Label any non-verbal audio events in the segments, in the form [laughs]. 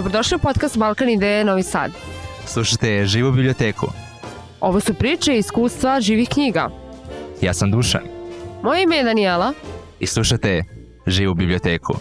Dobrodošli u podcast Balkan ideje Novi Sad. Slušajte Živu biblioteku. Ovo su priče i iskustva živih knjiga. Ja sam Dušan. Moje ime je Daniela. I slušajte Živu biblioteku.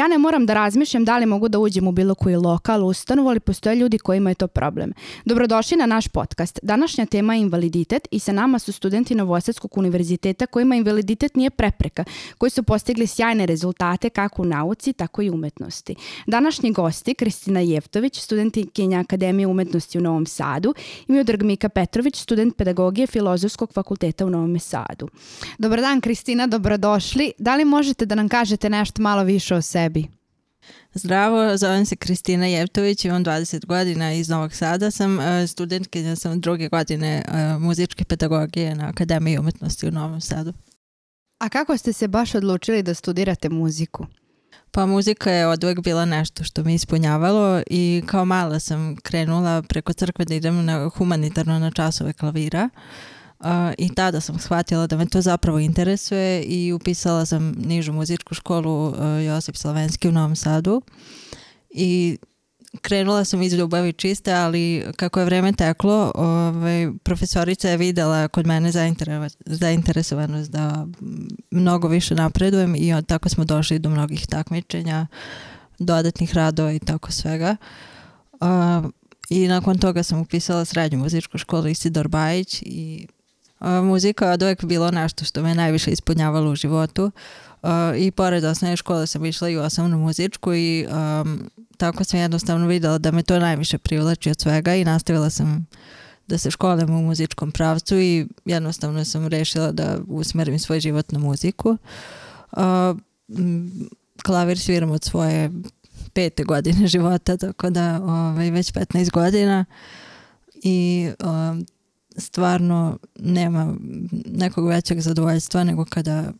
ja ne moram da razmišljam da li mogu da uđem u bilo koji lokal, ustanovu, ali postoje ljudi koji imaju to problem. Dobrodošli na naš podcast. Današnja tema je invaliditet i sa nama su studenti Novosadskog univerziteta kojima invaliditet nije prepreka, koji su postigli sjajne rezultate kako u nauci, tako i umetnosti. Današnji gosti, Kristina Jeftović, studentkinja Akademije umetnosti u Novom Sadu i Miodrag Mika Petrović, student pedagogije Filozofskog fakulteta u Novom Sadu. Dobar dan Kristina, dobrodošli. Da li možete da nam kažete nešto malo više o sebi? sebi. Zdravo, zovem se Kristina Jevtović, imam 20 godina iz Novog Sada, sam e, studentkinja, sam druge godine e, muzičke pedagogije na Akademiji umetnosti u Novom Sadu. A kako ste se baš odlučili da studirate muziku? Pa muzika je od bila nešto što mi ispunjavalo i kao mala sam krenula preko crkve da idem na humanitarno na časove klavira i tada sam shvatila da me to zapravo interesuje i upisala sam nižu muzičku školu e, Josip Slavenski u Novom Sadu i krenula sam iz ljubavi čiste, ali kako je vreme teklo, ovaj, profesorica je vidjela kod mene zainteresovanost da mnogo više napredujem i tako smo došli do mnogih takmičenja, dodatnih radova i tako svega. I nakon toga sam upisala srednju muzičku školu Isidor Bajić i Eh, muzika je bilo nešto što me najviše ispunjavalo u životu eh, i pored osnovne škole sam išla i u osnovnu muzičku i tako sam jednostavno vidjela da me to najviše privlači od svega i nastavila sam da se školim u muzičkom pravcu i jednostavno sam rešila da usmerim svoj život na muziku. Eh, klavir sviram od svoje pete godine života, tako da ovaj, već 15 godina i stvarno nema nekog većeg zadovoljstva nego kada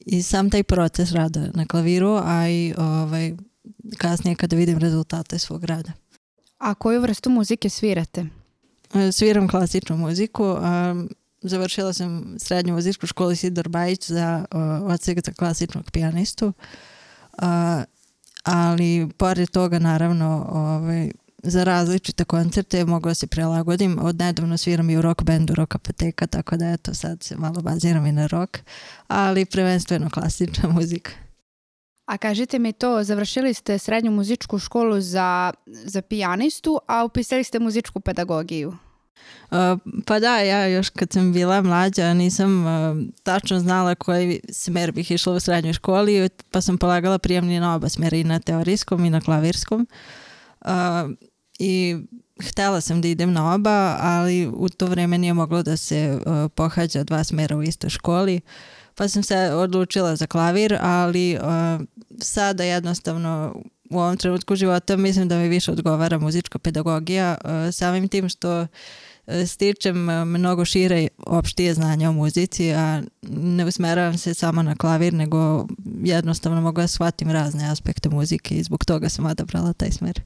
i sam taj proces rada na klaviru, a i ovaj, kasnije kada vidim rezultate svog rada. A koju vrstu muzike svirate? E, sviram klasičnu muziku. Završila sam srednju muzičku školu Sidor Bajić za za klasičnog pijanistu. Ali pored toga naravno ovaj, za različite koncerte mogao se prilagodim. Od nedavno sviram i u rock bendu Rock Apoteka, tako da eto sad se malo baziram i na rock, ali prvenstveno klasična [laughs] muzika. A kažite mi to, završili ste srednju muzičku školu za, za pijanistu, a upisali ste muzičku pedagogiju. Pa da, ja još kad sam bila mlađa nisam tačno znala koji smer bih išla u srednjoj školi, pa sam polagala prijemni na oba smera i na teorijskom i na klavirskom i htela sam da idem na oba, ali u to vrijeme nije moglo da se uh, pohađa dva smjera u istoj školi, pa sam se odlučila za klavir, ali sada jednostavno u ovom trenutku života mislim da mi više odgovara muzička pedagogija, samim tim što stičem mnogo šire opštije znanja o muzici, a ne usmeravam se samo na klavir, nego jednostavno mogu da shvatim razne aspekte muzike i zbog toga sam odabrala taj smer.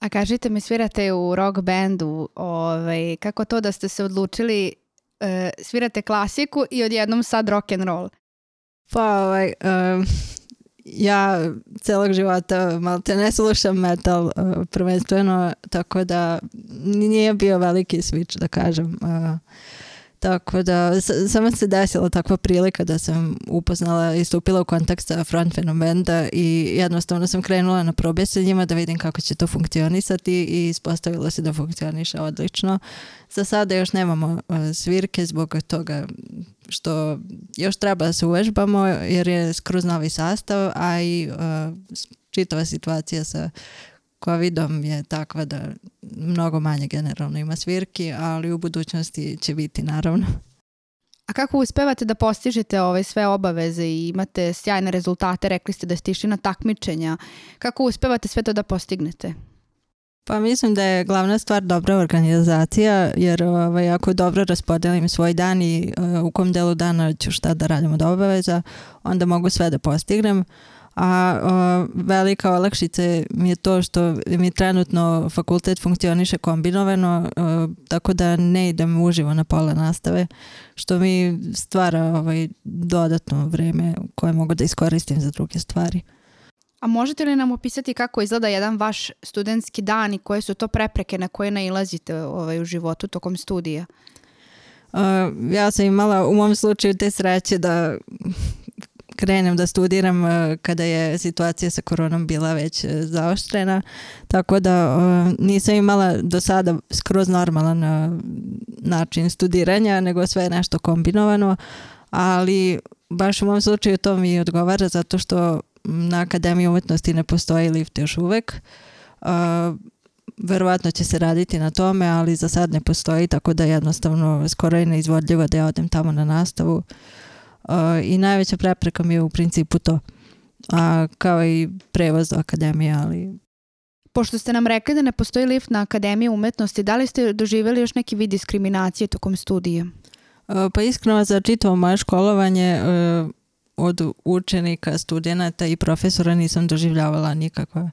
A kažite mi, svirate u rock bandu, ovaj, kako to da ste se odlučili e, svirate klasiku i odjednom sad rock and roll? Pa ovaj, e, ja celog života malte ne slušam metal e, prvenstveno, tako da nije bio veliki switch da kažem. Tako da, samo se desila takva prilika da sam upoznala i stupila u kontakt sa front Fenomenda i jednostavno sam krenula na probe njima da vidim kako će to funkcionisati i ispostavilo se da funkcioniše odlično. Za sada još nemamo e, svirke zbog toga što još treba da se uvežbamo jer je skroz novi sastav, a i e, čitava situacija sa covidom je takva da mnogo manje generalno ima svirki, ali u budućnosti će biti naravno. A kako uspevate da postižete ove sve obaveze i imate sjajne rezultate, rekli ste da ste išli na takmičenja, kako uspevate sve to da postignete? Pa mislim da je glavna stvar dobra organizacija, jer ovaj, ako dobro raspodelim svoj dan i eh, u kom delu dana ću šta da radim od obaveza, onda mogu sve da postignem a velika olakšica mi je to što mi trenutno fakultet funkcioniše kombinovano, tako da ne idem uživo na pola nastave, što mi stvara ovaj, dodatno vrijeme koje mogu da iskoristim za druge stvari. A možete li nam opisati kako izgleda jedan vaš studentski dan i koje su to prepreke na koje nailazite ovaj, u životu tokom studija? ja sam imala u mom slučaju te sreće da krenem da studiram e, kada je situacija sa koronom bila već e, zaoštrena, tako da e, nisam imala do sada skroz normalan način studiranja, nego sve je nešto kombinovano, ali baš u mom slučaju to mi odgovara zato što na Akademiji umjetnosti ne postoji lift još uvek. Verovatno će se raditi na tome, ali za sad ne postoji, tako da jednostavno skoro je neizvodljivo da ja odem tamo na nastavu i najveća prepreka mi je u principu to. A, kao i prevoz do akademije, ali... Pošto ste nam rekli da ne postoji lift na Akademiji umetnosti, da li ste doživjeli još neki vid diskriminacije tokom studije? Pa iskreno za čitavo moje školovanje e, od učenika, studenata i profesora nisam doživljavala nikakve,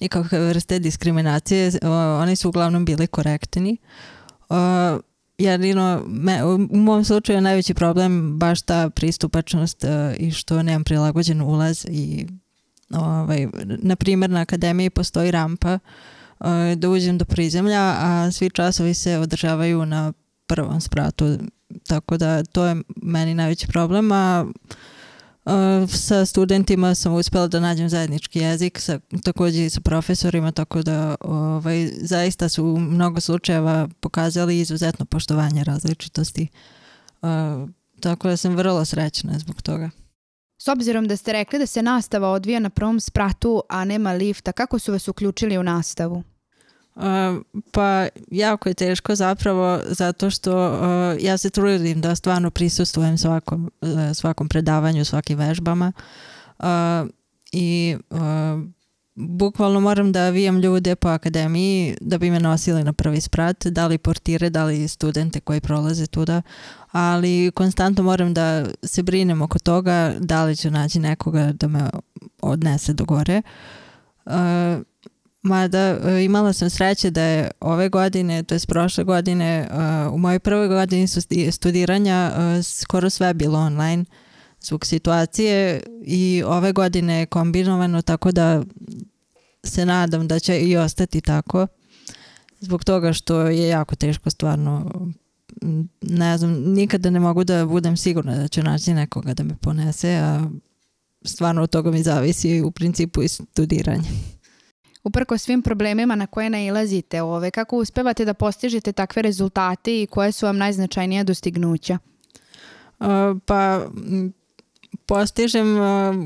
nikakve vrste diskriminacije. E, oni su uglavnom bili korektni. E, jedino, me, u mom slučaju je najveći problem baš ta pristupačnost e, i što nemam prilagođen ulaz i ovaj, na primjer na akademiji postoji rampa uh, da uđem do prizemlja, a svi časovi se održavaju na prvom spratu, tako da to je meni najveći problem, a Uh, sa studentima sam uspjela da nađem zajednički jezik sa, također i sa profesorima tako da ovaj, zaista su u mnogo slučajeva pokazali izuzetno poštovanje različitosti uh, tako da sam vrlo srećna zbog toga S obzirom da ste rekli da se nastava odvija na prvom spratu, a nema lifta, kako su vas uključili u nastavu? Pa jako je teško zapravo zato što ja se trudim da stvarno prisustujem svakom, e, svakom predavanju, svakim vežbama i bukvalno moram da vijem ljude po akademiji da bi me nosili na prvi sprat, da li portire, da li studente koji prolaze tuda, ali konstantno moram da se brinem oko toga da li ću naći nekoga da me odnese do gore. Mada e, imala sam sreće da je ove godine, to je prošle godine, e, u mojoj prvoj godini studiranja e, skoro sve bilo online zbog situacije i ove godine je kombinovano tako da se nadam da će i ostati tako zbog toga što je jako teško stvarno ne znam, nikada ne mogu da budem sigurna da će naći nekoga da me ponese, a stvarno od toga mi zavisi u principu i studiranje uprko svim problemima na koje nailazite ove, kako uspevate da postižete takve rezultate i koje su vam najznačajnija dostignuća? E, pa postižem, e,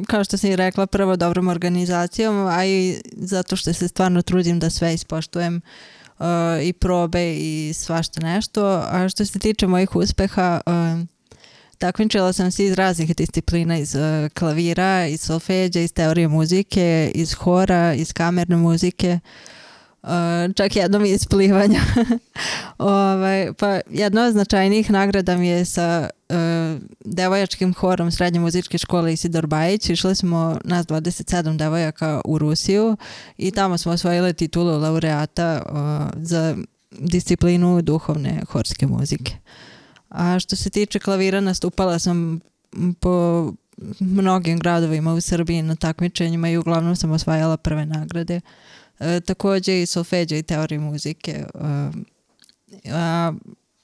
kao što sam i rekla, prvo dobrom organizacijom, a i zato što se stvarno trudim da sve ispoštujem e, i probe i svašta nešto. A što se tiče mojih uspeha, Takmičila sam se iz raznih disciplina, iz e, klavira, iz solfeđa, iz teorije muzike, iz hora, iz kamerne muzike, e, čak jednom iz plivanja. [laughs] ovaj, pa jedna od značajnijih nagrada mi je sa e, devojačkim horom Srednje muzičke škole Isidor Bajić. Išli smo nas 27 devojaka u Rusiju i tamo smo osvojili titulu laureata za disciplinu duhovne horske muzike. A što se tiče klavira, nastupala sam po mnogim gradovima u Srbiji na takmičenjima i uglavnom sam osvajala prve nagrade. Također takođe i solfeđa i teorije muzike. E, a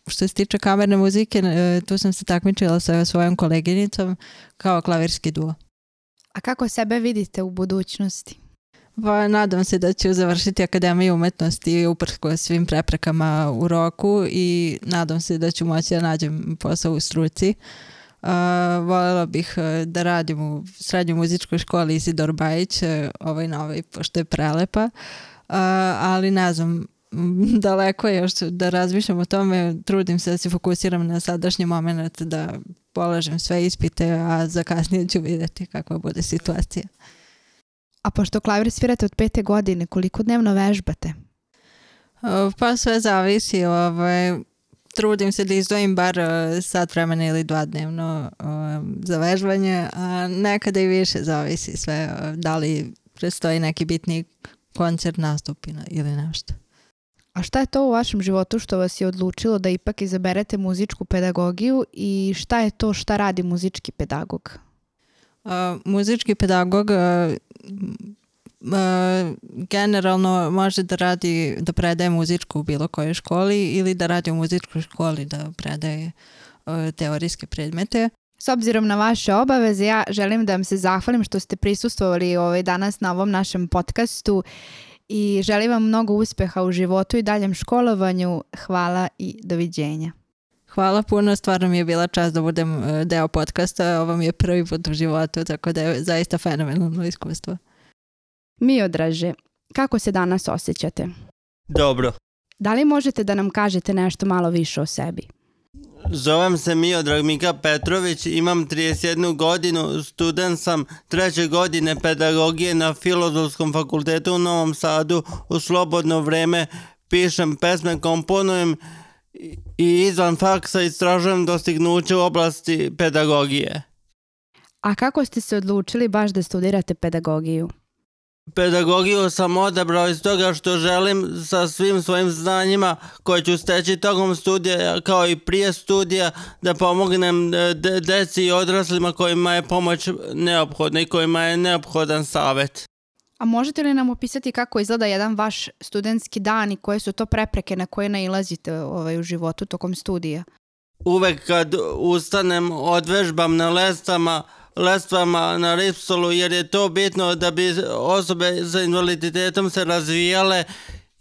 što se tiče kamerne muzike, e, tu sam se takmičila sa svojom koleginicom kao klavirski duo. A kako sebe vidite u budućnosti? Pa nadam se da ću završiti Akademiju umetnosti uprko svim preprekama u roku i nadam se da ću moći da nađem posao u struci. Uh, voljela bih uh, da radim u srednjoj muzičkoj školi Isidor Bajić, uh, ovaj novi, pošto je prelepa, uh, ali ne znam, [laughs] daleko je još da razmišljam o tome, trudim se da se fokusiram na sadašnji moment, da polažem sve ispite, a za kasnije ću vidjeti kakva bude situacija. A pošto klavir svirate od pete godine, koliko dnevno vežbate? E, pa sve zavisi. Ovaj, trudim se da izdvojim bar e, sat vremena ili dva dnevno e, za vežbanje, a nekada i više zavisi sve da li predstoji neki bitni koncert nastup ili nešto. A šta je to u vašem životu što vas je odlučilo da ipak izaberete muzičku pedagogiju i šta je to šta radi muzički pedagog? muzički pedagog uh, generalno može da radi, da predaje muzičku u bilo kojoj školi ili da radi u muzičkoj školi da predaje e, teorijske predmete. S obzirom na vaše obaveze, ja želim da vam se zahvalim što ste prisustvovali ovaj danas na ovom našem podcastu i želim vam mnogo uspeha u životu i daljem školovanju. Hvala i doviđenja. Hvala puno, stvarno mi je bila čast da budem e, deo podcasta, ovo mi je prvi put u životu, tako da je zaista fenomenalno iskustvo. Mio Draže, kako se danas osjećate? Dobro. Da li možete da nam kažete nešto malo više o sebi? Zovem se Mio Dragmika Petrović, imam 31 godinu, student sam treće godine pedagogije na Filozofskom fakultetu u Novom Sadu. U slobodno vreme pišem pesme, komponujem i izvan faksa istražujem dostignuće u oblasti pedagogije. A kako ste se odlučili baš da studirate pedagogiju? Pedagogiju sam odabrao iz toga što želim sa svim svojim znanjima koje ću steći tokom studija kao i prije studija da pomognem e, deci i odraslima kojima je pomoć neophodna i kojima je neophodan savjet. A možete li nam opisati kako izgleda jedan vaš studentski dan i koje su to prepreke na koje nailazite ovaj, u životu tokom studija? Uvek kad ustanem, odvežbam na lestama, lestvama na ripsolu jer je to bitno da bi osobe sa invaliditetom se razvijale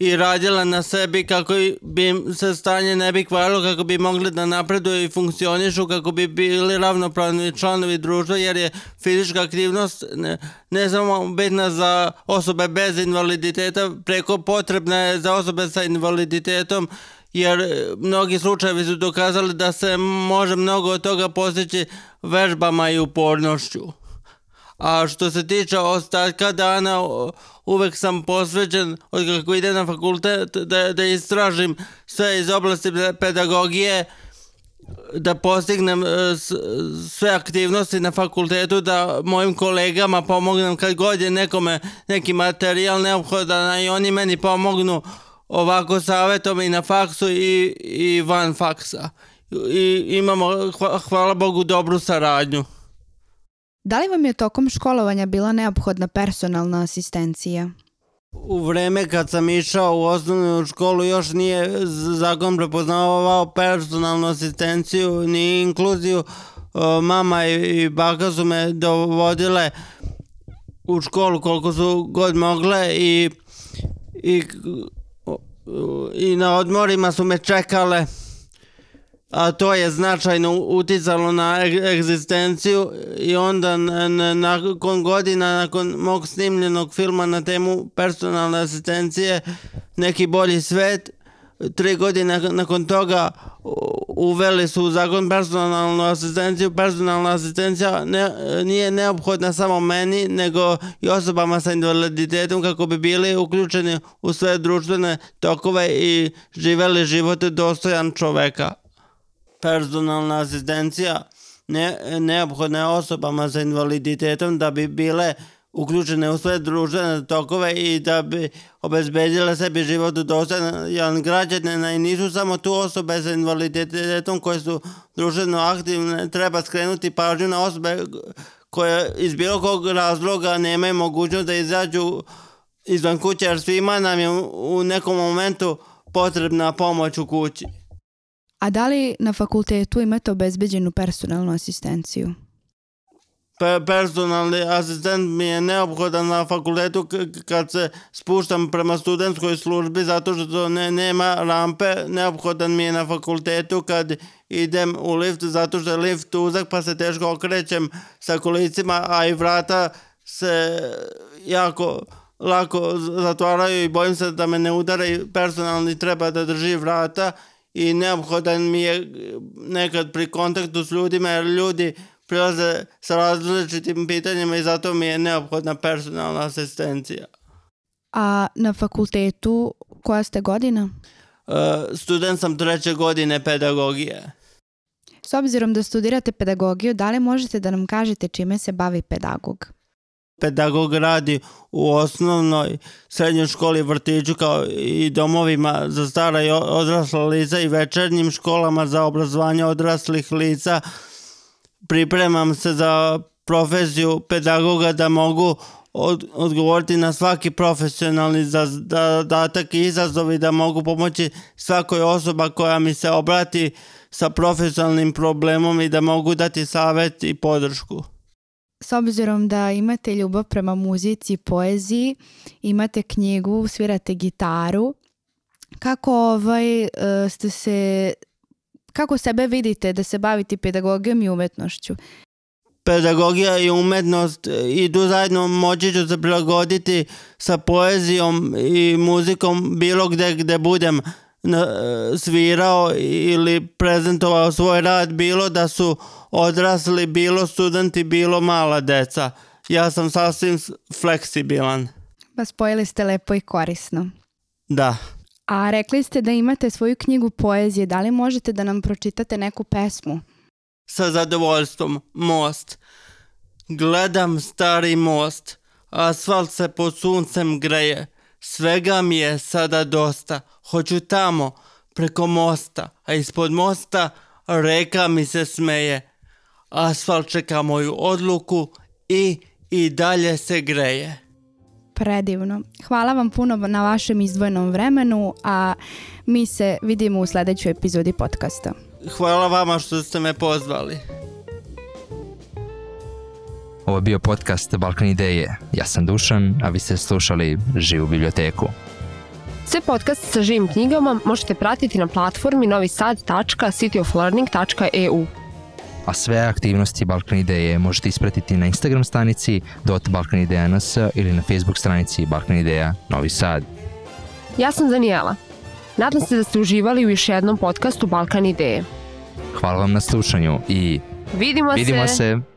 i radila na sebi kako bi se stanje ne bi kvalilo kako bi mogli da napreduju i funkcionišu, kako bi bili ravnopravni članovi društva, jer je fizička aktivnost ne, ne samo bitna za osobe bez invaliditeta, preko potrebna je za osobe sa invaliditetom, jer mnogi slučajevi su dokazali da se može mnogo od toga postići vežbama i upornošću. A što se tiče ostatka dana, uvek sam posvećen od kako ide na fakultet da, da istražim sve iz oblasti pedagogije, da postignem e, sve aktivnosti na fakultetu, da mojim kolegama pomognem kad god je nekome neki materijal neophodan i oni meni pomognu ovako savjetom i na faksu i, i van faksa. I imamo, hvala Bogu, dobru saradnju. Da li vam je tokom školovanja bila neophodna personalna asistencija? U vreme kad sam išao u osnovnu školu još nije zakon prepoznavao personalnu asistenciju ni inkluziju. E, mama i baka su me dovodile u školu koliko su god mogle i, i, i na odmorima su me čekale a to je značajno utjecalo na e- egzistenciju i onda nakon godina, nakon mog snimljenog filma na temu personalne asistencije Neki bolji svet, tri godine nakon toga uveli su u zakon personalnu asistenciju. Personalna asistencija ne, nije neophodna samo meni, nego i osobama sa invaliditetom kako bi bili uključeni u sve društvene tokove i živeli život dostojan čoveka personalna asistencija ne, neophodna je osobama sa invaliditetom da bi bile uključene u sve društvene tokove i da bi obezbedile sebi život dostojan građanina i nisu samo tu osobe sa invaliditetom koje su društveno aktivne. Treba skrenuti pažnju na osobe koje iz bilo kog razloga nemaju mogućnost da izađu izvan kuće jer svima nam je u nekom momentu potrebna pomoć u kući. A da li na fakultetu imate obezbeđenu personalnu asistenciju? Pa, personalni asistent mi je neophodan na fakultetu kad se spuštam prema studentskoj službi zato što ne, nema rampe. Neophodan mi je na fakultetu kad idem u lift zato što je lift uzak pa se teško okrećem sa kolicima, a i vrata se jako lako zatvaraju i bojim se da me ne udara i personalni treba da drži vrata i neophodan mi je e, nekad pri kontaktu s ljudima jer ljudi prilaze s različitim pitanjima i zato mi je neophodna personalna asistencija. A na fakultetu koja ste godina? Uh, student sam treće godine pedagogije. S obzirom da studirate pedagogiju, da li možete da nam kažete čime se bavi pedagog? pedagog radi u osnovnoj, srednjoj školi, vrtiću kao i domovima za stara i odrasla lica i večernjim školama za obrazovanje odraslih lica. Pripremam se za profesiju pedagoga da mogu odgovoriti na svaki profesionalni zadatak i izazov i da mogu pomoći svakoj osoba koja mi se obrati sa profesionalnim problemom i da mogu dati savjet i podršku. S obzirom da imate ljubav prema muzici, poeziji, imate knjigu, svirate gitaru, kako ovaj, e, ste se, kako sebe vidite da se bavite pedagogijom i umetnošću? Pedagogija i umetnost e, idu zajedno, moći ću se prilagoditi sa poezijom i muzikom bilo gde gde budem. E, svirao ili prezentovao svoj rad bilo da su odrasli, bilo studenti, bilo mala deca. Ja sam sasvim fleksibilan. Pa spojili ste lepo i korisno. Da. A rekli ste da imate svoju knjigu poezije. Da li možete da nam pročitate neku pesmu? Sa zadovoljstvom. Most. Gledam stari most. Asfalt se pod suncem greje. Svega mi je sada dosta, hoću tamo, preko mosta, a ispod mosta reka mi se smeje. Asfalt čeka moju odluku i i dalje se greje. Predivno. Hvala vam puno na vašem izdvojenom vremenu, a mi se vidimo u sljedećoj epizodi podcasta. Hvala vama što ste me pozvali. Ovo je bio podcast Balkan Ideje. Ja sam Dušan, a vi ste slušali Živu biblioteku. Sve podcaste sa živim knjigama možete pratiti na platformi novisad.cityoflearning.eu. A sve aktivnosti Balkan Ideje možete ispratiti na Instagram stranici .balkanideja.ns ili na Facebook stranici Balkan Ideja Novi Sad. Ja sam Danijela. Nadam se da ste uživali u još jednom podcastu Balkan Ideje. Hvala vam na slušanju i... Vidimo, vidimo se.